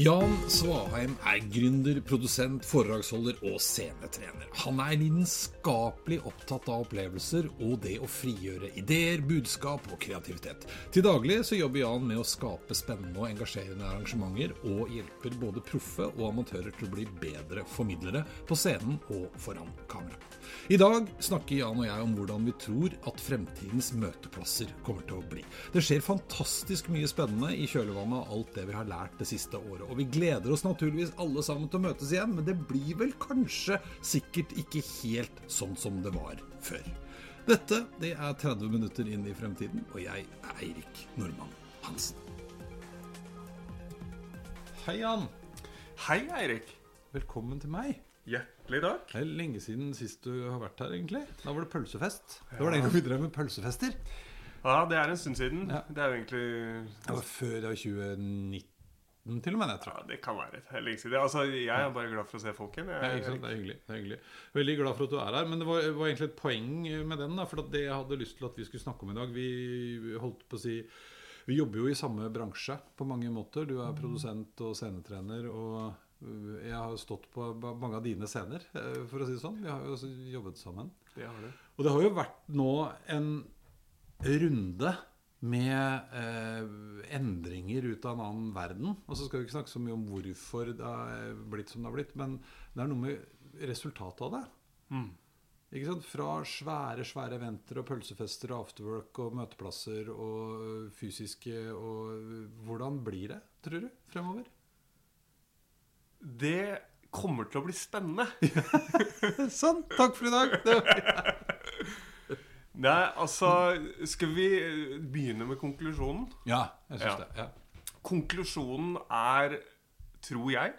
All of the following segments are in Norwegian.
Jan Svaheim er gründer, produsent, foredragsholder og scenetrener. Han er lidenskapelig opptatt av opplevelser og det å frigjøre ideer, budskap og kreativitet. Til daglig så jobber Jan med å skape spennende og engasjerende arrangementer, og hjelper både proffe og amatører til å bli bedre formidlere på scenen og foran kamera. I dag snakker Jan og jeg om hvordan vi tror at fremtidens møteplasser kommer til å bli. Det skjer fantastisk mye spennende i kjølvannet av alt det vi har lært det siste året. Og vi gleder oss naturligvis alle sammen til å møtes igjen, men det blir vel kanskje sikkert ikke helt sånn som det var før. Dette det er 30 minutter inn i fremtiden, og jeg er Eirik Nordmann Hansen. Hei, Jan. Hei, Eirik. Velkommen til meg. Hjertelig takk. Det er lenge siden sist du har vært her, egentlig. Da var det pølsefest. Det var den gang vi drev med pølsefester. Ja, det er en stund siden. Ja. Det er jo egentlig Det var før det var 2019 til og med, jeg tror Ja, det kan være det er lenge siden. Altså, jeg er bare glad for å se folk igjen. Ja, ikke sant? Det er hyggelig. det er hyggelig Veldig glad for at du er her. Men det var, var egentlig et poeng med den. Da, for at det jeg hadde lyst til at vi skulle snakke om i dag Vi holdt på å si Vi jobber jo i samme bransje på mange måter. Du er produsent og scenetrener. Og øh, jeg har stått på mange av dine scener, øh, for å si det sånn. Vi har jo også jobbet sammen. Det har du. Og det har jo vært nå en runde med eh, endringer ut av en annen verden. Og så skal vi ikke snakke så mye om hvorfor det har blitt som det har blitt, men det er noe med resultatet av det. Mm. Ikke sant? Fra svære svære eventer og pølsefester og afterwork og møteplasser og fysiske og Hvordan blir det, tror du, fremover? Det kommer til å bli spennende. sånn! Takk for i dag! Det var... Nei, altså Skal vi begynne med konklusjonen? Ja, jeg syns Ja. det. Ja. Konklusjonen er, tror jeg,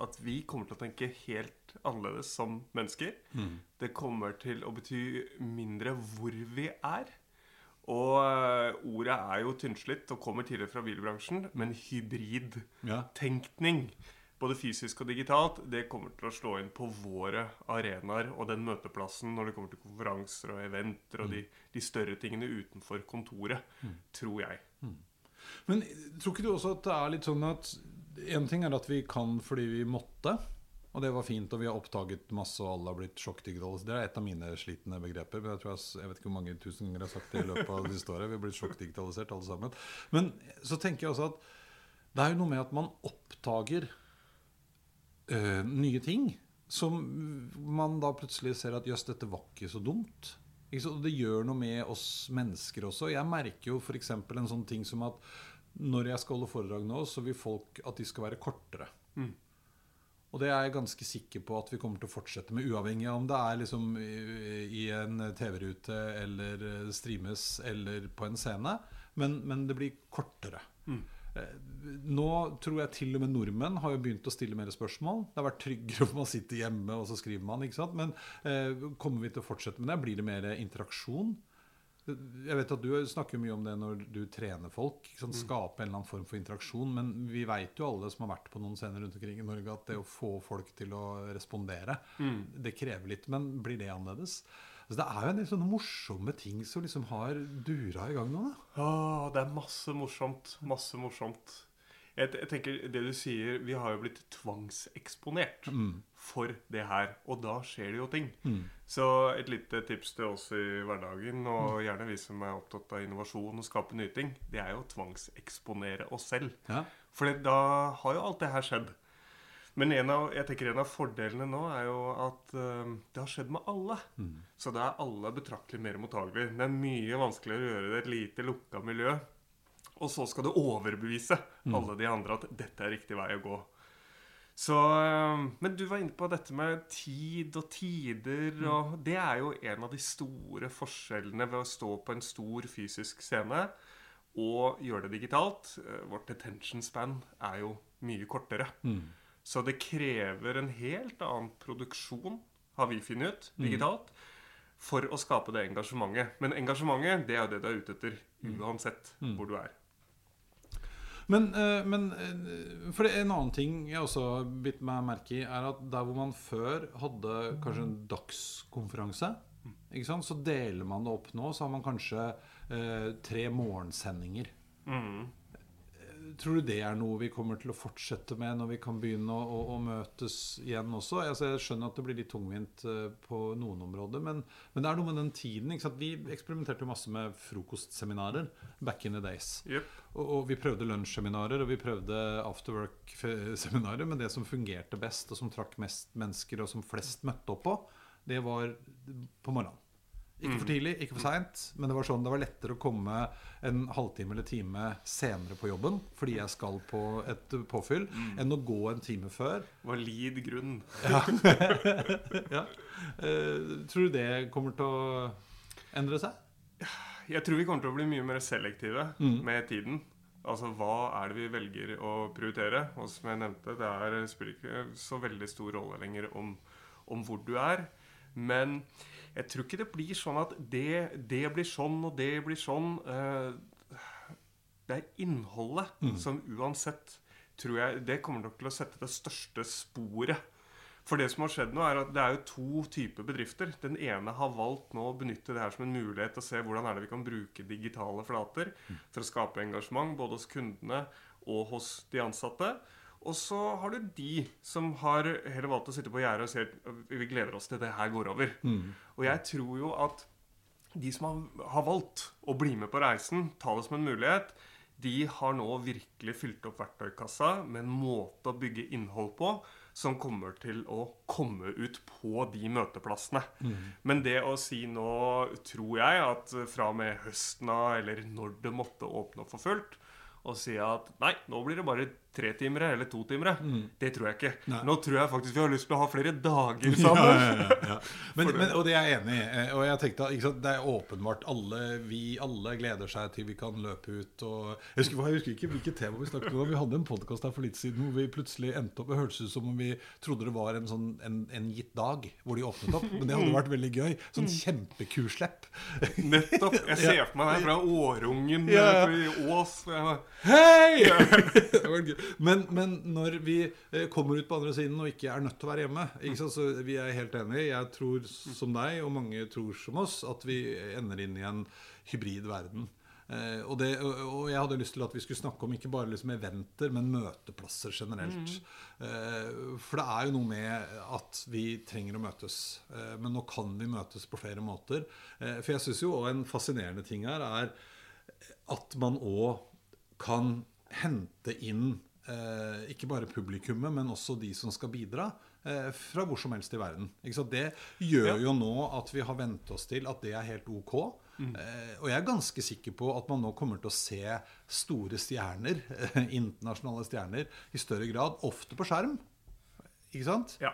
at vi kommer til å tenke helt annerledes som mennesker. Det kommer til å bety mindre hvor vi er. Og øh, ordet er jo tynnslitt og kommer tidligere fra bilbransjen, men hybridtenkning. Ja. Både fysisk og digitalt, det kommer til å slå inn på våre arenaer og den møteplassen når det kommer til konferanser og eventer og de, de større tingene utenfor kontoret, tror jeg. Men tror ikke du også at det er litt sånn at En ting er at vi kan fordi vi måtte, og det var fint, og vi har oppdaget masse, og alle har blitt sjokkdigitale. Det er et av mine slitne begreper. Men jeg, tror jeg, jeg vet ikke hvor mange tusen ganger jeg har sagt det i løpet av det siste året. Vi har blitt sjokkdigitalisert alle sammen. Men så tenker jeg også at det er jo noe med at man oppdager eh, nye ting. Som man da plutselig ser at jøss, dette var ikke så dumt. Ikke så, det gjør noe med oss mennesker også. Jeg merker jo f.eks. en sånn ting som at når jeg skal holde foredrag nå, så vil folk at de skal være kortere. Mm. Og det er jeg ganske sikker på at vi kommer til å fortsette med, uavhengig av om det er liksom i, en TV-rute eller streames eller på en scene. Men, men det blir kortere. Mm. Eh, Nå tror jeg til og med nordmenn har jo begynt å stille mer spørsmål. Det har vært tryggere for man sitter hjemme og så skriver man. ikke sant? Men eh, kommer vi til å fortsette med det? Blir det mer interaksjon? Jeg vet at Du snakker mye om det når du trener folk. Ikke sant? Skape en eller annen form for interaksjon. Men vi vet jo alle som har vært på noen scener rundt omkring i Norge, at det å få folk til å respondere, det krever litt. Men blir det annerledes? Altså, det er jo en del sånne morsomme ting som liksom har dura i gang nå. da. Åh, det er masse morsomt. Masse morsomt. Jeg, jeg tenker, det du sier, Vi har jo blitt tvangseksponert for det her. Og da skjer det jo ting. Så et lite tips til oss i hverdagen, og gjerne vi som er opptatt av innovasjon og skape nye ting, det er jo å tvangseksponere oss selv. Ja. For da har jo alt det her skjedd. Men en av, jeg tenker en av fordelene nå er jo at uh, det har skjedd med alle. Så da er alle betraktelig mer mottagelige. Det er mye vanskeligere å gjøre det i et lite, lukka miljø. Og så skal du overbevise alle de andre at dette er riktig vei å gå. Så, eh, men du var inne på dette med tid og tider. Og det er jo en av de store forskjellene ved å stå på en stor fysisk scene og gjøre det digitalt. Eh, Vårt attention span er jo mye kortere. Så det krever en helt annen produksjon, har vi funnet ut, digitalt, for å skape det engasjementet. Men engasjementet, det er jo det du er ute etter, uansett hvor du er. Men, eh, men eh, for en annen ting jeg også har bitt meg merke i, er at der hvor man før hadde kanskje en dagskonferanse, sant? så deler man det opp nå. Så har man kanskje eh, tre morgensendinger. Mm. Tror du det er noe vi kommer til å fortsette med når vi kan begynne å, å, å møtes igjen også? Altså, jeg skjønner at det blir litt tungvint eh, på noen områder, men, men det er noe med den tiden. Vi eksperimenterte masse med frokostseminarer back in the days. Yep. Og, og vi prøvde lunsjseminarer og vi prøvde afterwork-seminarer, men det som fungerte best, og som trakk mest mennesker, og som flest møtte opp på, det var på morgenen. Ikke for tidlig, ikke for seint, men det var sånn det var lettere å komme en halvtime eller time senere på jobben fordi jeg skal på et påfyll, enn å gå en time før. Valid grunn. Ja. Eh, tror du det kommer til å endre seg? Jeg tror vi kommer til å bli mye mer selektive med tiden. Altså hva er det vi velger å prioritere? Og som jeg nevnte, det er, spiller ikke så veldig stor rolle lenger om, om hvor du er. Men jeg tror ikke det blir sånn at det, det blir sånn, og det blir sånn. Eh, Det er innholdet som uansett tror jeg Det kommer nok til å sette det største sporet. For det som har skjedd nå, er at det er jo to typer bedrifter. Den ene har valgt nå å benytte det her som en mulighet til å se hvordan er det vi kan bruke digitale flater for å skape engasjement både hos kundene og hos de ansatte. Og så har du de som har heller valgt å sitte på gjerdet og si at vi gleder oss til det her går over. Og jeg tror jo at de som har, valgt å bli med på reisen, ta det som en mulighet, de har nå virkelig fylt opp verktøykassa med en måte å bygge innhold på som kommer til å komme ut på de møteplassene. Men det å si nå, tror jeg, at fra og med høsten av, eller når det måtte åpne opp for fullt, og si at nei, nå blir det bare tretimere eller totimere. Det tror jeg ikke. Nei. Nå tror jeg faktisk vi har lyst til å ha flere dager sammen. Ja, ja, ja. Men, men, og det er jeg enig i. Eh, Og jeg tenkte sant, Det er åpenbart alle vi alle gleder seg til vi kan løpe ut. Og jeg, husker, jeg husker ikke hvilket tema vi snakket om. Vi hadde en podkast her for litt siden hvor vi plutselig endte opp Det hørtes ut som om vi trodde det var en, sånn, en, en gitt dag hvor de åpnet opp. Men det hadde vært veldig gøy. Sånn kjempekurslepp. Nettopp. Jeg ser for meg det fra Årungen Ja. eh, i Ås. Hei! Det var gøy. Men, men når vi eh, kommer ut på andre siden og ikke er nødt til å være hjemme? Så Vi er helt enige. Jeg tror som deg, og mange tror som oss, at vi ender inn i en hybrid verden. Uh, og, det, og jeg hadde lyst til at vi skulle snakke om ikke bare liksom eventer, men møteplasser generelt. Eh, for det er jo noe med at vi trenger å møtes. Uh, men nå kan vi møtes på flere måter. For jeg syns jo òg en fascinerende ting her er at man òg kan hente inn eh, ikke bare publikummet, men også de som skal bidra, eh, fra hvor som helst i verden. Det gjør Ja. jo nå at vi har vent oss til at det er helt ok. Eh, og jeg er ganske sikker på at man nå kommer til å se store stjerner, eh, internasjonale stjerner, i større grad, ofte på skjerm. Ikke sant? ja.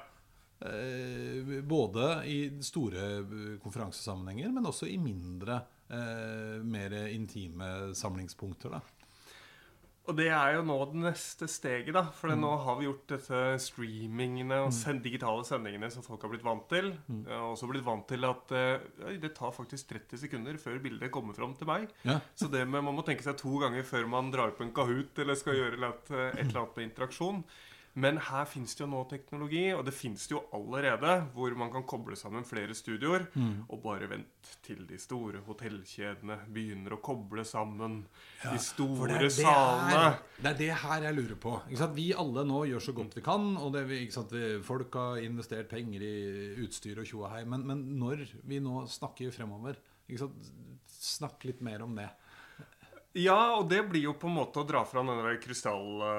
Eh, både i store eh, konferansesammenhenger, men også i mindre, eh, mer intime samlingspunkter. Da. Og det er jo nå det neste steget, da. For nå har vi gjort dette streamingene og send, digitale sendingene som folk har blitt vant til. Jeg har også blitt vant til at ja, det tar faktisk 30 sekunder før bildet kommer fram til meg. Ja. Så det med, man må tenke seg to ganger før man drar på en Kahoot eller skal gjøre et, eller annet- et eller annet med interaksjon. Men her fins det jo nå teknologi, og det fins det jo allerede, hvor man kan koble sammen flere studioer. Og bare vent til de store hotellkjedene begynner å koble sammen de store det det salene. her- Det er det her jeg lurer på. Vi alle nå gjør så godt vi kan. Og det, vi? Folk har investert penger i utstyr og tjo hei. Men, men når vi nå snakker fremover? Snakk litt mer om det. Ja, og det blir jo på en måte å dra fram den der krystallkula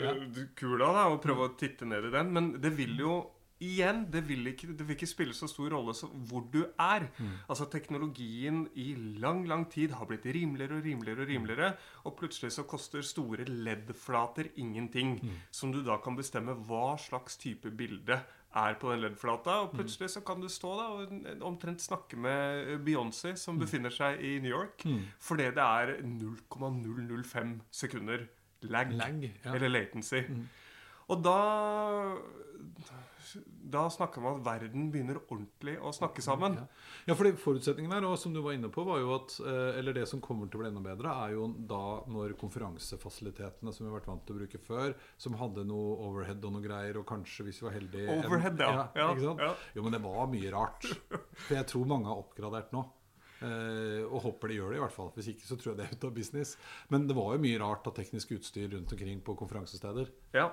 Ja. Ja. og prøve å titte ned i den. Men det vil jo igjen, det vil, ikke, det vil ikke spille så stor rolle hvor du er. Altså Teknologien i lang, lang tid har blitt rimeligere og rimeligere, og rimeligere, og plutselig så koster store LED-flater ingenting. Som du da kan bestemme hva slags type bilde er på den LED-flata. Og plutselig så kan du stå da og omtrent snakke med Beyoncé, som befinner seg i New York, fordi det er 0,005 sekunder lag, Lag, ja. eller latency. Og da Da snakker man at verden begynner ordentlig å snakke sammen. Ja. ja, fordi forutsetningen her, og som du var inne på, var jo at eh, Eller det som kommer til å bli enda bedre, er jo da når konferansefasilitetene som vi har vært vant til å bruke før, som hadde noe overhead og noe greier, og kanskje, hvis vi var heldige en- Overhead, ja. Ja, ikke sant? ja. Jo, men det var mye rart. For jeg tror mange har oppgradert nå. Uh, og håper de gjør det, i hvert fall. Hvis ikke så tror jeg det er ute av business. Men det var jo mye rart av teknisk utstyr rundt omkring på konferansesteder. Ja.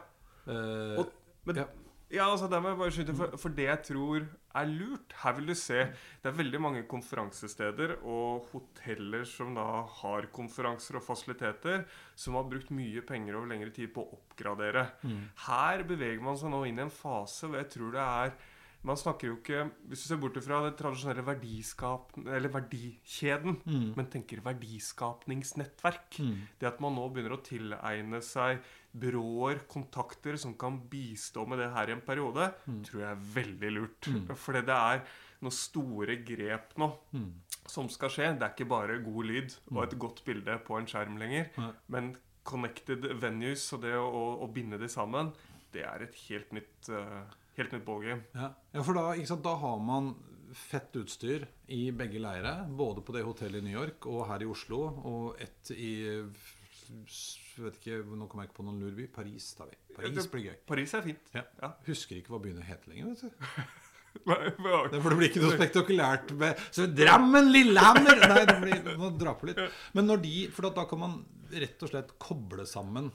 Eh, Og, men, ja. ja. altså der må jeg bare skyte, for, for det jeg tror er lurt Her vil du se Det er veldig mange konferansesteder og hoteller som da har konferanser og fasiliteter, som har brukt mye penger over lengre tid på å oppgradere. Her beveger man seg nå inn i en fase hvor jeg tror det er man snakker jo ikke Hvis du ser bort fra det tradisjonelle verdikjeden, men tenker verdiskapningsnettverk Det at man nå begynner å tilegne seg byråer, kontakter, som kan bistå med det her i en periode, tror jeg er veldig lurt. Fordi det er noen store grep nå som skal skje. Det er ikke bare god lyd og et godt bilde på en skjerm lenger, Nei. men connected venues og det å, å, å binde de sammen, det er et helt nytt uh, Helt nytt ballgame. Ja, ja for da, sant, da har man fett utstyr i begge leire. Både på det hotellet i New York og her i Oslo. Og ett i vet ikke, Nå kommer jeg ikke på noen lurby. Paris tar vi. Paris blir gøy. Paris er fint. Ja. Ja. Husker ikke hva byen heter lenger. vet du Det, for det blir ikke noe spektakulært med Så Drammen, Lillehammer Nei, det blir, nå drar på litt. Men når de For da kan man rett og slett koble sammen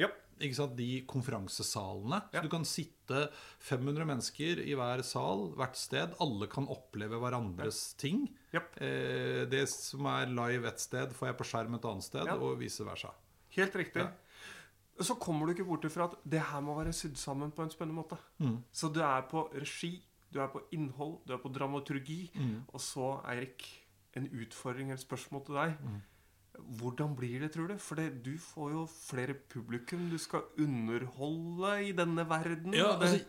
Ja. ikke sant, de konferansesalene. Så du kan sitte 500 mennesker i hver sal, hvert sted. Alle kan oppleve hverandres ting. Japp. Eh, det som er live ett sted, får jeg på skjerm et annet sted, og vice versa. Helt riktig. Ja. Så kommer du ikke bort ifra at det her må være sydd sammen på en spennende måte. Mm. Så du er på regi, du er på innhold, du er på dramaturgi. Mm. Og så, Eirik, en utfordring eller et spørsmål til deg. Mm. Hvordan blir det, tror du? For du får jo flere publikum. Du skal underholde i denne verden. Ja, det, altså,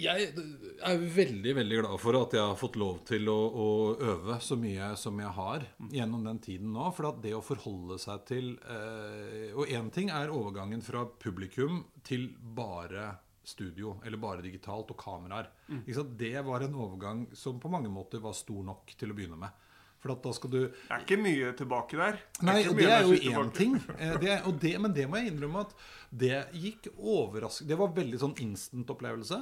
jeg er veldig veldig glad for at jeg har fått lov til å, å øve så mye som jeg har gjennom den tiden nå. For at det å forholde seg til eh, Og én ting er overgangen fra publikum til bare studio, eller bare digitalt, og kameraer. Sant? Det var en overgang som på mange måter var stor nok til å begynne med. For at da skal du det er ikke mye tilbake der. Nei, det er, det er jo én ting. Eh, Det, og det, men det må jeg innrømme at det gikk overraskende Det var veldig sånn instant-opplevelse.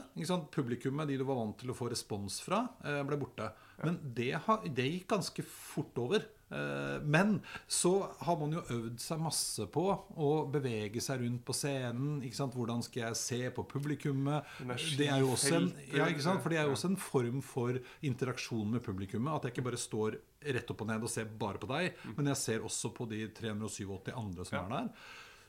Publikummet, de du var vant til å få respons fra, eh, ble borte. Men det, det gikk ganske fort over. Eh, Men så har man jo øvd seg masse på å bevege seg rundt på scenen. Hvordan skal jeg se på publikummet? Det er jo også en, ja? For det er jo også en form for interaksjon med publikummet. At jeg ikke bare står rett opp og ned og ser bare på deg, men jeg ser også på de 387 andre som er der.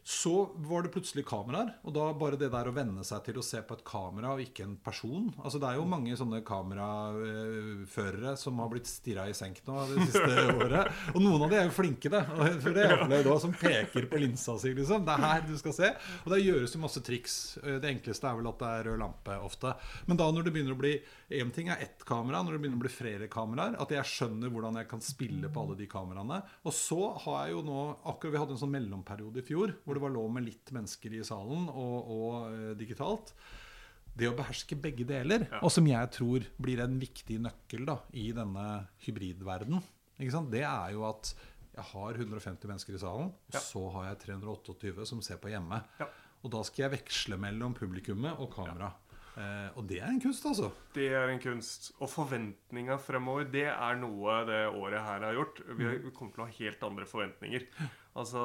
Så var det plutselig kameraer, og da bare det der å venne seg til å se på et kamera og ikke en person Altså Det er jo mange sånne kameraførere som har blitt stirra i senk nå det siste året. Og noen av de er jo flinke, det. For det er jo opplevd som peker på linsa si, liksom. Det er her du skal se. Og der gjøres jo masse triks. Det enkleste er vel at det er rød lampe ofte. Men da når det begynner å bli Én ting er ett kamera, når det begynner å bli flere kameraer, at jeg skjønner hvordan jeg kan spille på alle de kameraene. Og så har jeg jo nå Akkurat vi hadde en sånn mellomperiode i fjor hvor det var lov med litt mennesker i salen og, og eh, digitalt. Det å beherske begge deler, Ja. og som jeg tror blir en viktig nøkkel da, i denne hybridverden, ikke sant? det er jo at jeg har 150 mennesker i salen, og Ja. så har jeg 328 som ser på hjemme. Ja. Og da skal jeg veksle mellom publikummet og kamera. Eh, og det er en kunst, altså. Det er en kunst. Og forventninga fremover, det er noe det året her har gjort. Vi har- vi kommer til å ha helt andre forventninger. Altså,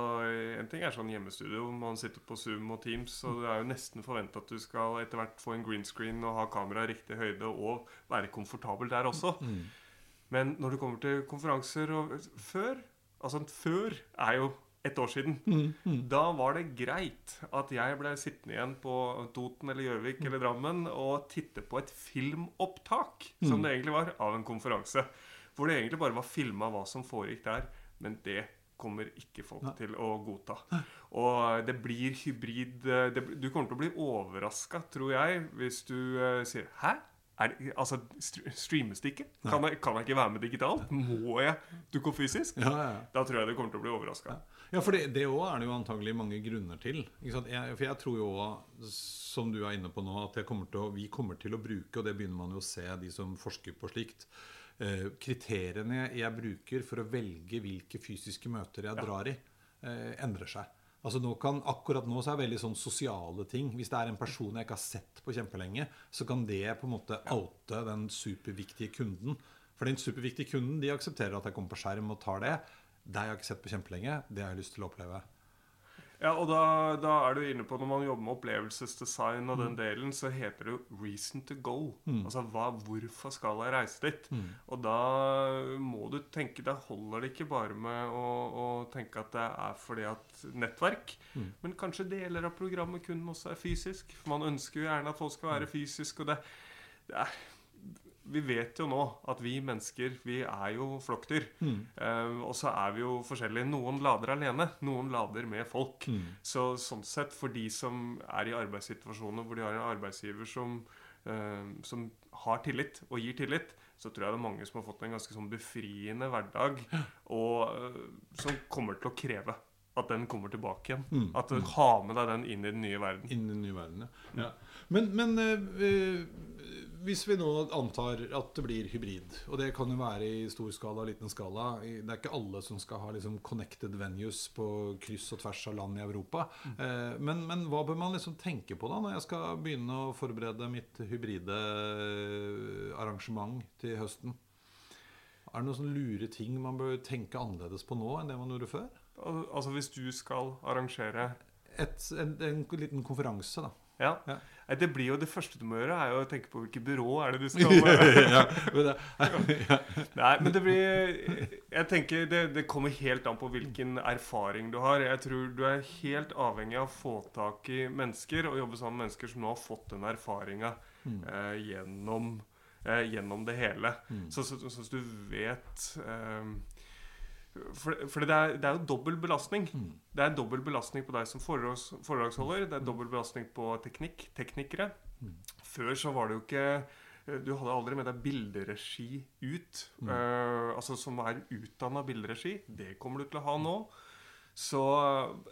En ting er sånn hjemmestudio, hvor man sitter på Zoom og Teams, og det er jo nesten forventa at du skal etter hvert få en green screen og ha kamera i riktig høyde og være komfortabel der også. Men når det kommer til konferanser og før Altså, før er jo et år siden. Da var det greit at jeg ble sittende igjen på Toten eller Gjøvik eller Drammen og titte på et filmopptak, som det egentlig var, av en konferanse. Hvor det egentlig bare var filma hva som foregikk der. Men det kommer ikke folk til å godta. Og det blir hybrid eh, det, Du kommer til å bli overraska, tror jeg, hvis du uh, sier 'Hæ?' Er det, altså, st Streames det ikke? Kan jeg, kan jeg, ikke være med digitalt? Må jeg dukke opp fysisk? Ja, ja. Da tror jeg du kommer til å bli overraska. Ja. ja, for det også er det jo antagelig mange grunner til. Jeg, for jeg tror jo òg, som du er inne på nå, at kommer å, vi kommer til å bruke, og det begynner man jo å se, de som forsker på slikt eh, Kriteriene jeg bruker for å velge hvilke fysiske møter jeg drar i, eh, endrer seg. Altså nå kan, Akkurat nå så er det veldig sånn sosiale ting. Hvis det er en person jeg ikke har sett på kjempelenge, så kan det på en måte oute den superviktige kunden. For den superviktige kunden de aksepterer at jeg kommer på skjerm og tar det. Det har jeg ikke sett på kjempelenge. Det har jeg lyst til å oppleve. Ja, og da, da, er du inne på Når man jobber med opplevelsesdesign og den mm. delen, så heter det jo 'reason to go'. Mm. Altså hva, hvorfor skal jeg reise dit? Mm. Og da må du tenke Da holder det ikke bare med å, å tenke at det er fordi at nettverk, mm. men kanskje deler av programmet kun også er fysisk. For man ønsker jo gjerne at folk skal være mm. fysisk, og det, det er vi vet jo nå at vi mennesker vi er jo flokkdyr. Mm. Eh, og så er vi jo forskjellige. Noen lader alene, noen lader med folk. Mm. Så sånn sett, for de som er i arbeidssituasjoner hvor de har en arbeidsgiver som, eh, som har tillit og gir tillit, så tror jeg det er mange som har fått en ganske sånn befriende hverdag, og eh, som kommer til å kreve at den kommer tilbake igjen. Mm. At du har med deg den inn i den nye verden. Inn i den nye verden, ja. ja. Men, men hvis vi nå antar at det blir hybrid, og det kan jo være i stor skala og liten skala Det er ikke alle som skal ha liksom connected venues på kryss og tvers av land i Europa. Mm. Eh, men, men, hva bør man liksom tenke på da når jeg skal begynne å forberede mitt hybride eh, arrangement til høsten? Er det noen sånne lure ting man bør tenke annerledes på nå enn det man gjorde før? Altså hvis du skal arrangere Et, en, en liten konferanse, da. Ja. ja. Det blir jo det første du må gjøre, er jo å tenke på hvilket byrå er det du skal ja, Nei, men det blir Jeg tenker det, det, kommer helt an på hvilken erfaring du har. Jeg tror du er helt avhengig av å få tak i mennesker og jobbe sammen med mennesker som nå har fått den erfaringa mm. eh, gjennom, eh, gjennom, det hele. Mm. Så, så, så, så, du vet eh, for, for det, er, det, er, jo dobbel belastning. Mm. Det er dobbel belastning på deg som foredrags, foredragsholder. Det er dobbel belastning på teknikk, teknikere. Mm. Før så var det jo ikke eh, Du hadde aldri med deg bilderegi ut. Mm. Uh, altså Som er utdanna bilderegi. Det kommer du til å ha nå. Så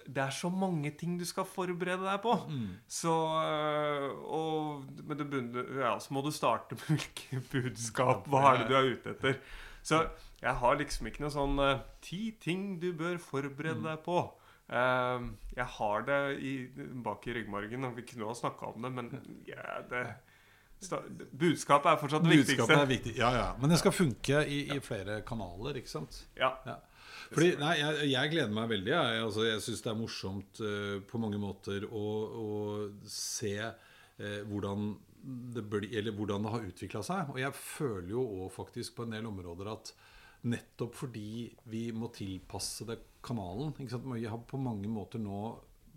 det er så mange ting du skal forberede deg på. Mm. Så og, Men bunner, ja, så må du starte med hvilke budskap. Hva er det du er ute etter? Så jeg har liksom ikke noe sånn uh, Ti ting du bør forberede mm. deg på. Uh, jeg har det i, bak i ryggmargen, og vi kunne ha snakka om det, men ja, det Budskapet er fortsatt det viktigste. Er viktig, ja, ja. Men det skal funke i, i flere kanaler, ikke sant? Ja. ja. Fordi, nei, jeg, jeg, gleder meg veldig. Jeg, altså, jeg syns det er morsomt uh, på mange måter å, å se uh, hvordan det, blir, eller hvordan det har utvikla seg. Og jeg føler jo òg faktisk på en del områder at nettopp fordi vi må tilpasse det kanalen Vi har på mange måter nå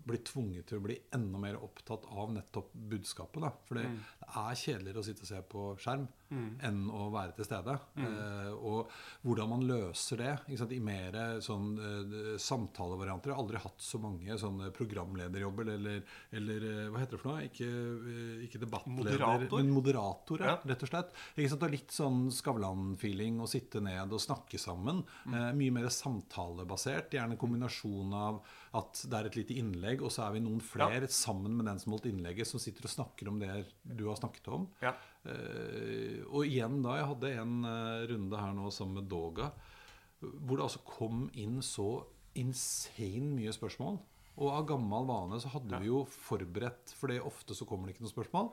blitt tvunget til å bli enda mer opptatt av nettopp budskapet. Da. For mm. det er kjedeligere å sitte og se på skjerm mm. enn å være til stede. Mm. Eh, og hvordan man løser det i mer sånn eh, samtalevarianter. Jeg har aldri hatt så mange sånne programlederjobber eller, eller eh, hva heter det for noe? Ikke, eh, ikke debattleder, moderator. men moderator, ja. rett og slett. Ikke sant? Og litt sånn Skavlan-feeling å sitte ned og snakke sammen. Mm. Eh, mye mer samtalebasert. Gjerne en kombinasjon av at det er et lite innlegg, og så er vi noen flere ja. sammen med den som holdt innlegget, som sitter og snakker om det du har snakket om. Ja. Uh, og igjen da, jeg hadde en uh, runde her nå sammen med Doga, hvor det altså kom inn så insane mye spørsmål. Og av gammel vane så hadde ja. vi jo forberedt, for det ofte så kommer det ikke noen spørsmål.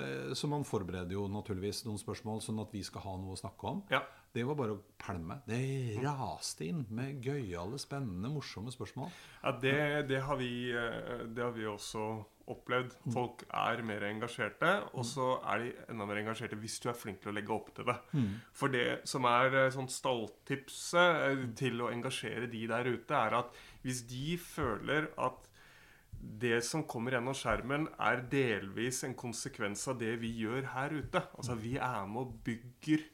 Uh, så man forbereder jo naturligvis noen spørsmål, sånn at vi skal ha noe å snakke om. Ja. Det var bare å pælme. Det raste inn med gøyale, spennende, morsomme spørsmål. Ja, det, det, har vi, eh, det har vi også opplevd. Folk er mer engasjerte, og så er de enda mer engasjerte hvis du er flink til å legge opp til det. For det som er eh, sånn stalltipset eh, til å engasjere de der ute, er at hvis de føler at det som kommer gjennom skjermen, er delvis en konsekvens av det vi gjør her ute. Altså vi er med og bygger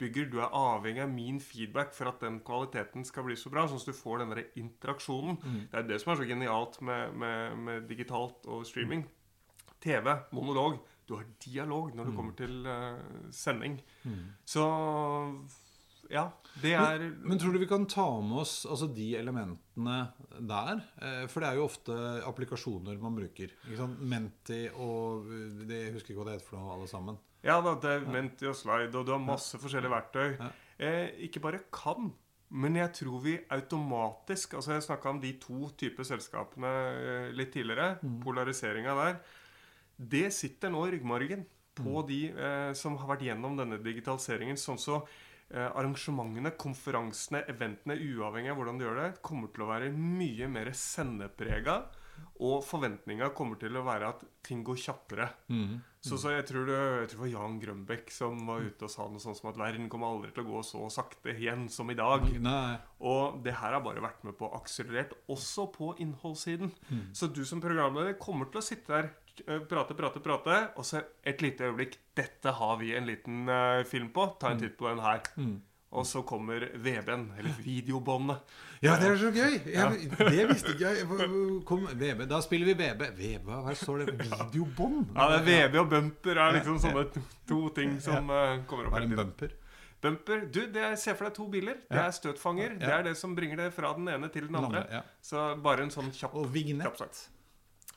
bygger. Du er avhengig av min feedback for at den kvaliteten skal bli så bra. Sånn at du får den der interaksjonen. Det er det som er så genialt med, med, med digitalt og streaming. TV, monolog. Du har dialog når du kommer til uh, sending. Så ja, det er Men, men tror du vi kan ta med oss altså, de elementene der? Eh, for det er jo ofte applikasjoner man bruker. Ikke sant? Menti og eh, det, Jeg husker ikke hva det heter for noe, alle sammen. Ja da, det er Menti og Slide, og du har masse forskjellige verktøy. Ja. Eh, ikke bare kan, men jeg tror vi automatisk Altså Jeg snakka om de to typer selskapene eh, litt tidligere. Mm. Polariseringa der. Det sitter nå i ryggmargen Mm. på de eh, som har vært gjennom denne digitaliseringen. Sånn så arrangementene, konferansene, eventene, uavhengig av hvordan du gjør det, kommer til å være mye mer sendeprega. Og forventninga kommer til å være at ting går kjappere. Så, så jeg, tror det, jeg tror det var Jan Grønbekk som var ute og sa noe sånt som at verden kommer aldri til å gå så sakte igjen som i dag. Nei. Og det her har bare vært med på akselerert, også på innholdssiden. Så du som programleder kommer til å sitte der, eh, prate, prate, prate, og så et lite øyeblikk Dette har vi en liten uh, film på. Ta en titt på den her. Og så kommer VB-en, eller videobåndet. Ja, det er så gøy! Jeg, det visste ikke jeg. Kom, VB. Da spiller vi VB. VB, Hva står det? Videobånd? Ja, det er VB og bumper er liksom sånne to ting som eh, kommer opp Hva er det en bumper? Bumper, du, det er, Se for deg to biler. Det er støtfanger. Det er det som bringer det fra den ene til den andre. Så bare en sånn kjapp kjapp sak.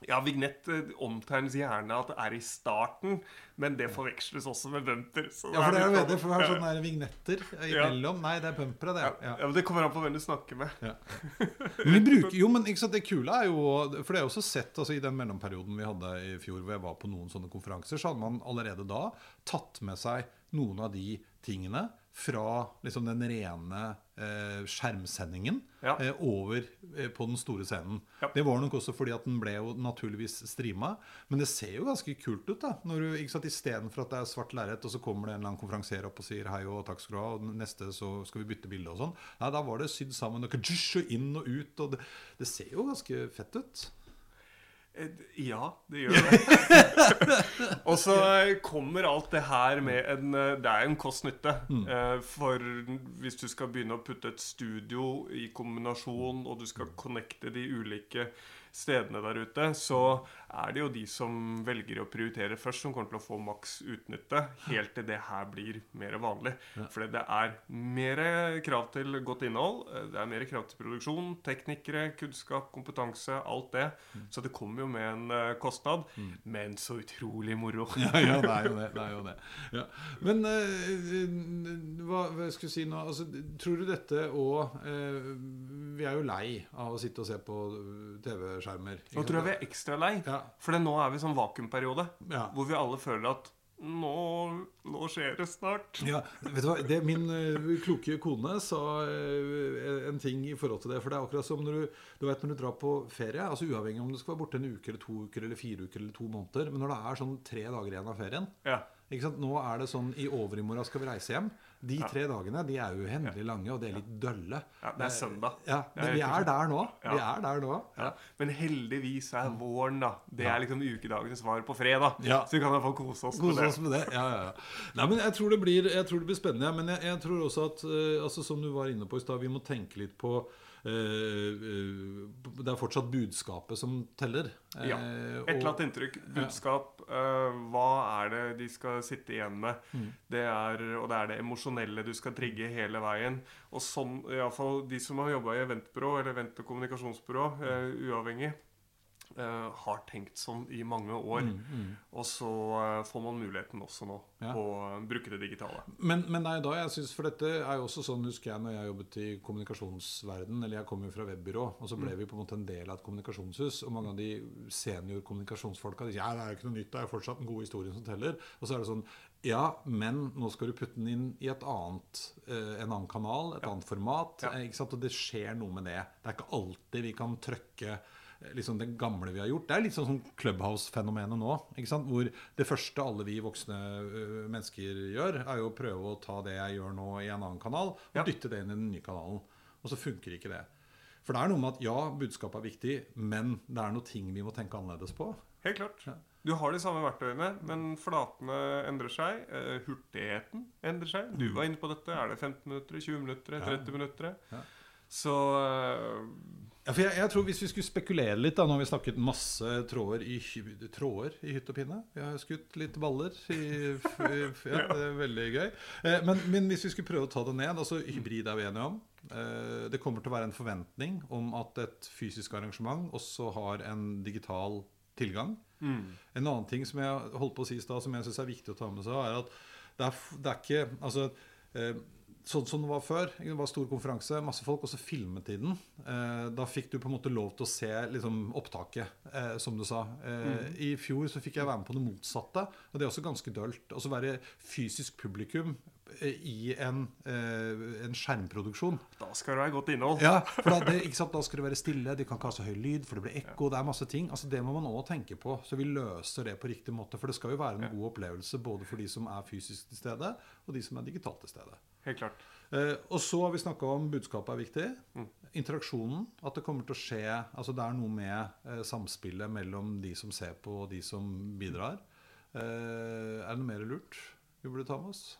Ja, vignett eh, omtegnes gjerne at det er i starten, men det forveksles også med bumper. så Ja, for det er jo det, for vi har sånne vignetter imellom. Nei, det er bumpere, det. ja. ja, men Det kommer an på hvem du snakker med. Ja. Men vi bruker, jo, men ikke sant, det kule er jo For det er også sett altså, I den mellomperioden vi hadde i fjor, hvor jeg var på noen sånne konferanser, så hadde man allerede da tatt med seg noen av de tingene fra liksom den rene skjermsendingen Ja. eh, over eh, på den store scenen. Ja. Det var nok også fordi at den ble jo naturligvis streama. Men det ser jo ganske kult ut. da Når du, ikke sant, Istedenfor at det er svart lerret, og så kommer det en eller annen konferansier opp og sier hei og takk skal du ha, og neste så skal vi bytte bilde og sånn. Nei, da var det sydd sammen og inn og ut. Og det, det ser jo ganske fett ut. Eh, Ja, det gjør det. og så eh, kommer alt det her med en eh, Det er en kost-nytte. Mm. For hvis du skal begynne å putte et studio i kombinasjon, og du skal connecte de ulike stedene der ute, så er det jo de som velger å prioritere først, som kommer til å få maks utnytte, helt til det her blir mer vanlig. For det er mer krav til godt innhold, eh, det er mer krav til produksjon, teknikere, kunnskap, kompetanse, alt det. Så det kommer jo med en kostnad, mm. men så utrolig moro. Ja, ja, det er jo det. det, er jo det. Ja. Men uh, hva, hva skal jeg si nå altså, Tror du dette og uh, Vi er jo lei av å sitte og se på TV-skjermer. Nå tror jeg vi er ekstra lei, Ja. For nå er vi i sånn vakuumperiode, Ja. hvor vi alle føler at nå, nå skjer det snart. Ja, vet du hva? Det, min uh, kloke kone sa uh, en ting i forhold til det. For det er akkurat som når du, du vet når du drar på ferie. altså Uavhengig om du skal være borte en uke eller to uker eller fire uker eller to måneder. Men når det er sånn tre dager igjen av ferien Ja. Nå er det sånn i overmorgen skal vi reise hjem. De tre dagene de er uhendelig lange, og de er litt dølle. ja, det er søndag. Ja, Det men vi er der nå. Vi er der nå. Ja. Men heldigvis er våren, da. Det er liksom ukedagens svar på fredag. Så vi kan i hvert fall kose oss med det. oss med det. Ja, ja, ja. Nei, men jeg tror det blir, jeg tror det blir spennende. Men jeg, jeg tror også at eh, altså, Som du var inne på i stad, vi må tenke litt på Det er fortsatt budskapet som teller. Eh, Ja. Et eller annet inntrykk. Budskap. eh, hva er det de skal sitte igjen med? Mm. Det er, og det er det emosjonelle du skal trigge hele veien. Og sånn, iallfall de som har jobba i eventbyrå eller event- og kommunikasjonsbyrå, eh, uavhengig, eh, har tenkt sånn i mange år. Og så eh, får man muligheten også nå Ja. på å bruke det digitale. Men, men er da jeg synes, For dette er jo også sånn, husker jeg, når jeg jobbet i kommunikasjonsverden Eller jeg kom jo fra webbyrå, og så ble vi på en måte en del av et kommunikasjonshus. Og mange av de senior kommunikasjonsfolka de ja, det er jo ikke noe nytt, det er jo fortsatt den gode historien som teller. Og så er det sånn Ja, men nå skal du putte den inn i et annet, eh, en annen kanal, et annet format. Ja. eh, Ikke sant? Og det skjer noe med det. Det er ikke alltid vi kan trøkke eh, liksom det gamle vi har gjort. Det er litt sånn som Clubhouse-fenomenet nå. Hvor det første alle vi voksne ø, mennesker gjør, er jo å prøve å ta det jeg gjør nå i en annen kanal, og Ja. dytte det inn i den nye kanalen. Og så funker ikke det. For det er noe med at ja, budskapet er viktig, men det er noe ting vi må tenke annerledes på. Helt klart. Ja. Du har de samme verktøyene, men flatene endrer seg. eh, hurtigheten endrer seg. Du var inne på dette. Er det 15 minutter, 20 minutter, 30 minutter? Ja. Så eh, Ja, for jeg, jeg tror Hvis vi skulle spekulere litt da, Nå har vi snakket masse tråder i, tråder i hytt og pinne. Vi har skutt litt baller. I, i, ja, det er veldig gøy. Eh, men, men hvis vi skulle prøve å ta det ned altså Hybrid er vi enige om. Eh, det kommer til å være en forventning om at et fysisk arrangement også har en digital tilgang. mm, En annen ting som jeg holdt på å si i stad, som jeg syns er viktig å ta med seg, er at det er, det er ikke Altså eh, Sånn som det var før. Det var stor konferanse, masse folk, og så filmet de den. Eh, da fikk du på en måte lov til å se liksom, opptaket, eh, som du sa. Mm. I fjor så fikk jeg være med på det motsatte, og det er også ganske dølt. Å være fysisk publikum i en, eh, en skjermproduksjon. da skal det være godt innhold. Ja, for da, det, sant, da skal det være stille, de kan ikke ha så høy lyd, for det blir ekko. Det er masse ting. Altså Det må man òg tenke på, så vi løser det på riktig måte. For det skal jo være en god opplevelse både for de som er fysisk til stede, og de som er digitalt til stede. Helt klart. Eh, og så har vi snakka om budskapet er viktig. Mm. Interaksjonen. At det kommer til å skje Altså det er noe med eh, samspillet mellom de som ser på, og de som bidrar. Eh, er det noe mer lurt vi burde ta med oss?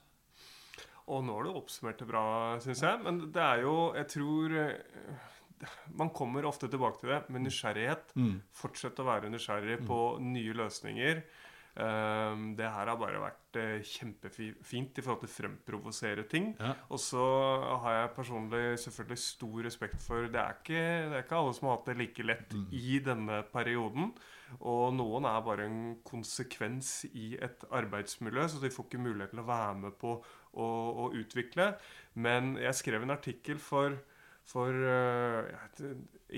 Og nå har du oppsummert det bra, syns jeg. Men det er jo Jeg tror eh, Man kommer ofte tilbake til det med nysgjerrighet. Mm. Fortsett å være nysgjerrig på nye løsninger. Um, det her har bare vært uh, kjempefint i forhold til å fremprovosere ting. Ja. Og så har jeg personlig selvfølgelig stor respekt for Det er ikke, det er ikke alle som har hatt det like lett i denne perioden. Og noen er bare en konsekvens i et arbeidsmiljø, så de får ikke mulighet til å være med på å, å utvikle. Men jeg skrev en artikkel for, for vet,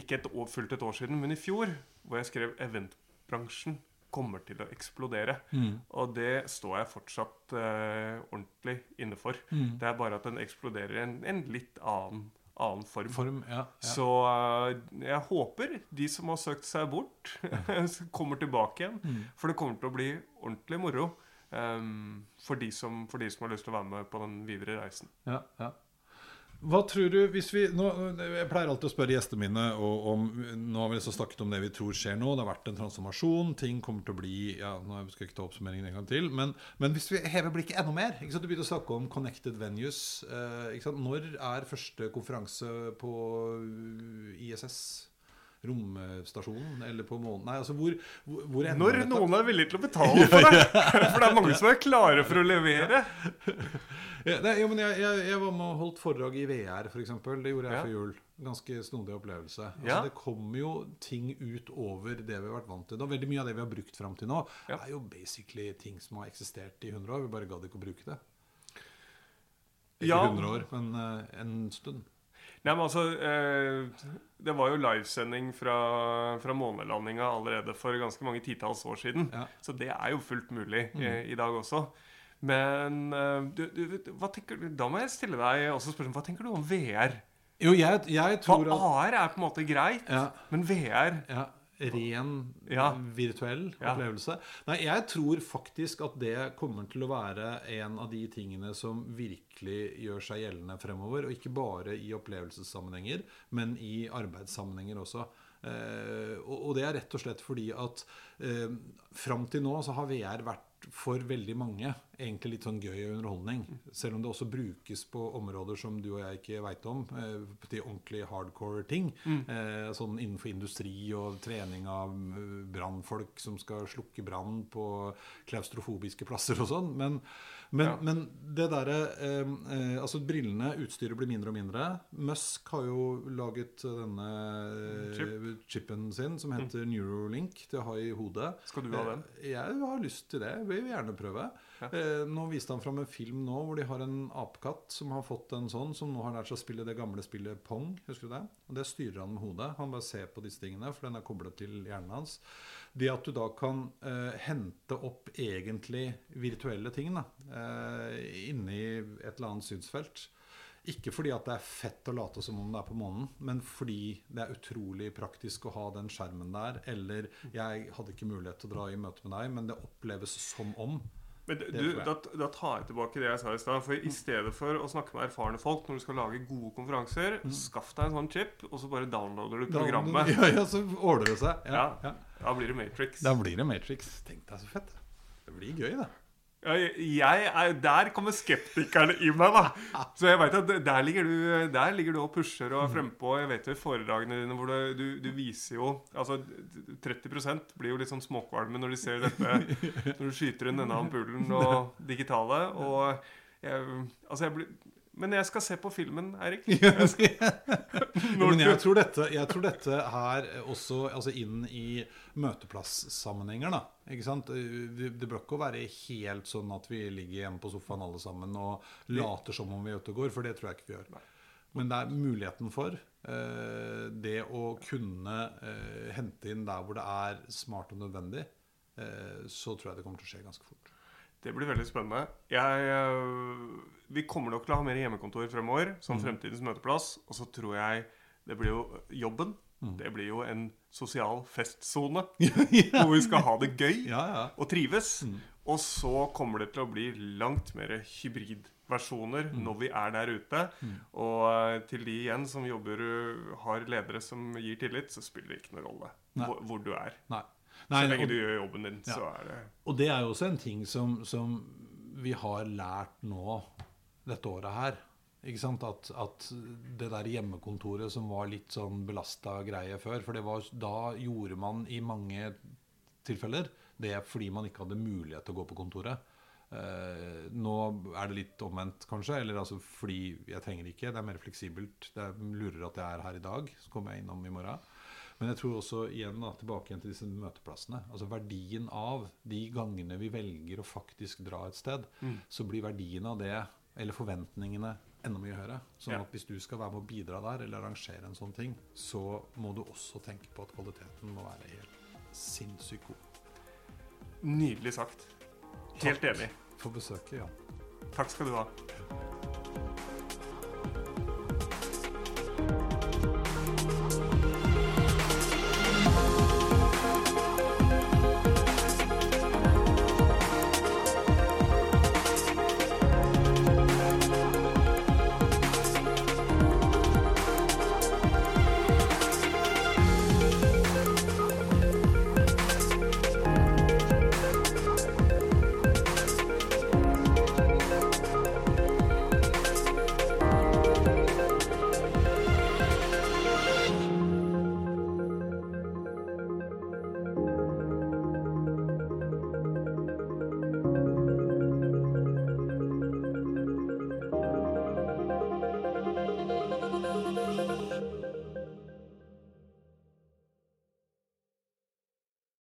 ikke et år, fullt et år siden, men i fjor, hvor jeg skrev 'Eventbransjen kommer til å eksplodere'. Mm. Og det står jeg fortsatt eh, ordentlig inne for. Mm. Det er bare at den eksploderer i en, en litt annen, annen form. Form, ja. ja. Så eh, jeg håper de som har søkt seg bort, kommer tilbake igjen. Mm. For det kommer til å bli ordentlig moro for, de som, for de som har lyst til å være med på den videre reisen. Ja, ja. Hva tror du hvis vi nå, Jeg pleier alltid å spørre gjestene mine og, om Nå har vi liksom snakket om det vi tror skjer nå. Det har vært en transformasjon. Ting kommer til å bli ja, nå skal jeg ikke ta oppsummeringen en gang til. Men, men hvis vi hever blikket enda mer ikke sant? Du begynte å snakke om connected venues. Eh, ikke sant? Når er første konferanse på ISS? Romstasjonen? Eller på månen? Nei, altså hvor, hvor, hvor Når noen er villig til å betale for det! For det er mange som er klare for å levere. Ja, nei, jo, men jeg, jeg, jeg var med og holdt foredrag i VR, f.eks. Det gjorde jeg Ja. før jul. Ganske snodig opplevelse. Altså, Ja. Det kommer jo ting ut over det vi har vært vant til nå. Veldig mye av det vi har brukt fram til nå, er jo basically ting som har eksistert i 100 år. Vi bare gadd ikke å bruke det. Ikke Ja. 100 år, men uh, en stund. Nei, men altså eh, Det var jo livesending fra, fra månelandinga allerede for ganske mange titalls år siden. Ja. Så det er jo fullt mulig Mm. eh, i dag også. Men eh, du, du, hva tenker da må jeg stille deg også spørsmål Hva tenker du om VR? Jo, jeg, jeg For tror at AR er på en måte greit, ja, men VR ja, Ren, Ja. virtuell Ja. opplevelse. Nei, jeg tror faktisk at det kommer til å være en av de tingene som virkelig gjør seg gjeldende fremover. Og ikke bare i opplevelsessammenhenger, men i arbeidssammenhenger også. Eh, og, det er rett og slett fordi at eh, fram til nå så har VR vært for veldig mange egentlig litt sånn gøy og underholdning. Selv om det også brukes på områder som du og jeg ikke veit om. Eh, til ordentlig hardcore ting. Eh, sånn innenfor industri og trening av eh, brannfolk som skal slukke brann på klaustrofobiske plasser og sånn. Men, men, Ja. men det derre Altså brillene, utstyret blir mindre og mindre. Musk har jo laget denne Chip. chipen sin som heter Neurolink til å ha i hodet. Skal du ha den? Jeg har lyst til det. Vil gjerne prøve. Ja. Eh, nå viste han fram en film nå hvor de har en apekatt som har fått en sånn, som nå har lært seg å spille det gamle spillet Pong. Husker du det? Og det styrer han med hodet. Han bare ser på disse tingene, for den er koblet til hjernen hans. Det at du da kan eh, hente opp egentlig virtuelle ting da, eh, inni et eller annet synsfelt. Ikke fordi at det er fett å late som om det er på månen, men fordi det er utrolig praktisk å ha den skjermen der. Eller jeg hadde ikke mulighet til å dra i møte med deg, men det oppleves som om. Men du, da, da tar jeg tilbake det jeg sa i stad. For i stedet for å snakke med erfarne folk når du skal lage gode konferanser, skaff deg en sånn chip, og så bare downloader du programmet. Ja, ja, så ordner det seg. Ja, Ja. ja. Da blir det Matrix. Da blir det Matrix. Tenk deg så fett. Det blir gøy, det. Er, der kommer skeptikerne i meg, da. Så jeg vet at der ligger du, der ligger du og pusher og er frempå. Jeg vet jo i foredragene dine hvor du, du, du viser jo Altså 30% blir jo litt sånn småkvalme når de ser dette. Når du skyter inn denne ampulen og digitale. Og jeg, altså jeg blir Men jeg skal se på filmen, Eirik. Men jeg tror, dette, jeg tror dette her også altså inn i møteplassammenhenger, da. Ikke sant? Det, det bør ikke være helt sånn at vi ligger hjemme på sofaen alle sammen og later som om vi er ute og går, for det tror jeg ikke vi gjør. Men det er muligheten for eh, det å kunne eh, hente inn der hvor det er smart og nødvendig, eh, så tror jeg det kommer til å skje ganske fort. Det blir veldig spennende. Jeg, øh, vi kommer nok til å ha mer hjemmekontor fremover som fremtidens møteplass. Og så tror jeg det blir jo jobben. Det blir jo en sosial festsone hvor vi skal ha det gøy Ja, ja. og trives. Og så kommer det til å bli langt mer hybridversjoner når vi er der ute. Og øh, til de igjen som jobber, øh, har ledere som gir tillit, så spiller det ikke noen rolle hvor, hvor du er. Nei. Så lenge og- du gjør jobben din, Ja. så er det Og det er jo også en ting som, som vi har lært nå dette året her. At, at det der hjemmekontoret som var litt sånn belasta greie før For det var, da gjorde man i mange tilfeller det fordi man ikke hadde mulighet til å gå på kontoret. Eh, nå er det litt omvendt, kanskje. Eller altså fordi jeg trenger ikke. Det er mer fleksibelt. Det er lurere at jeg er her i dag. Så kommer jeg innom i morgen. Men jeg tror også igjen da, tilbake igjen til disse møteplassene. Altså Verdien av de gangene vi velger å faktisk dra et sted, så blir verdien av det, eller forventningene, enda mye høyere. Sånn Ja. at hvis du skal være med å bidra der, eller arrangere en sånn ting, så må du også tenke på at kvaliteten må være helt sinnssykt god. nydelig sagt. Helt enig. For besøket, ja. Takk skal du ha.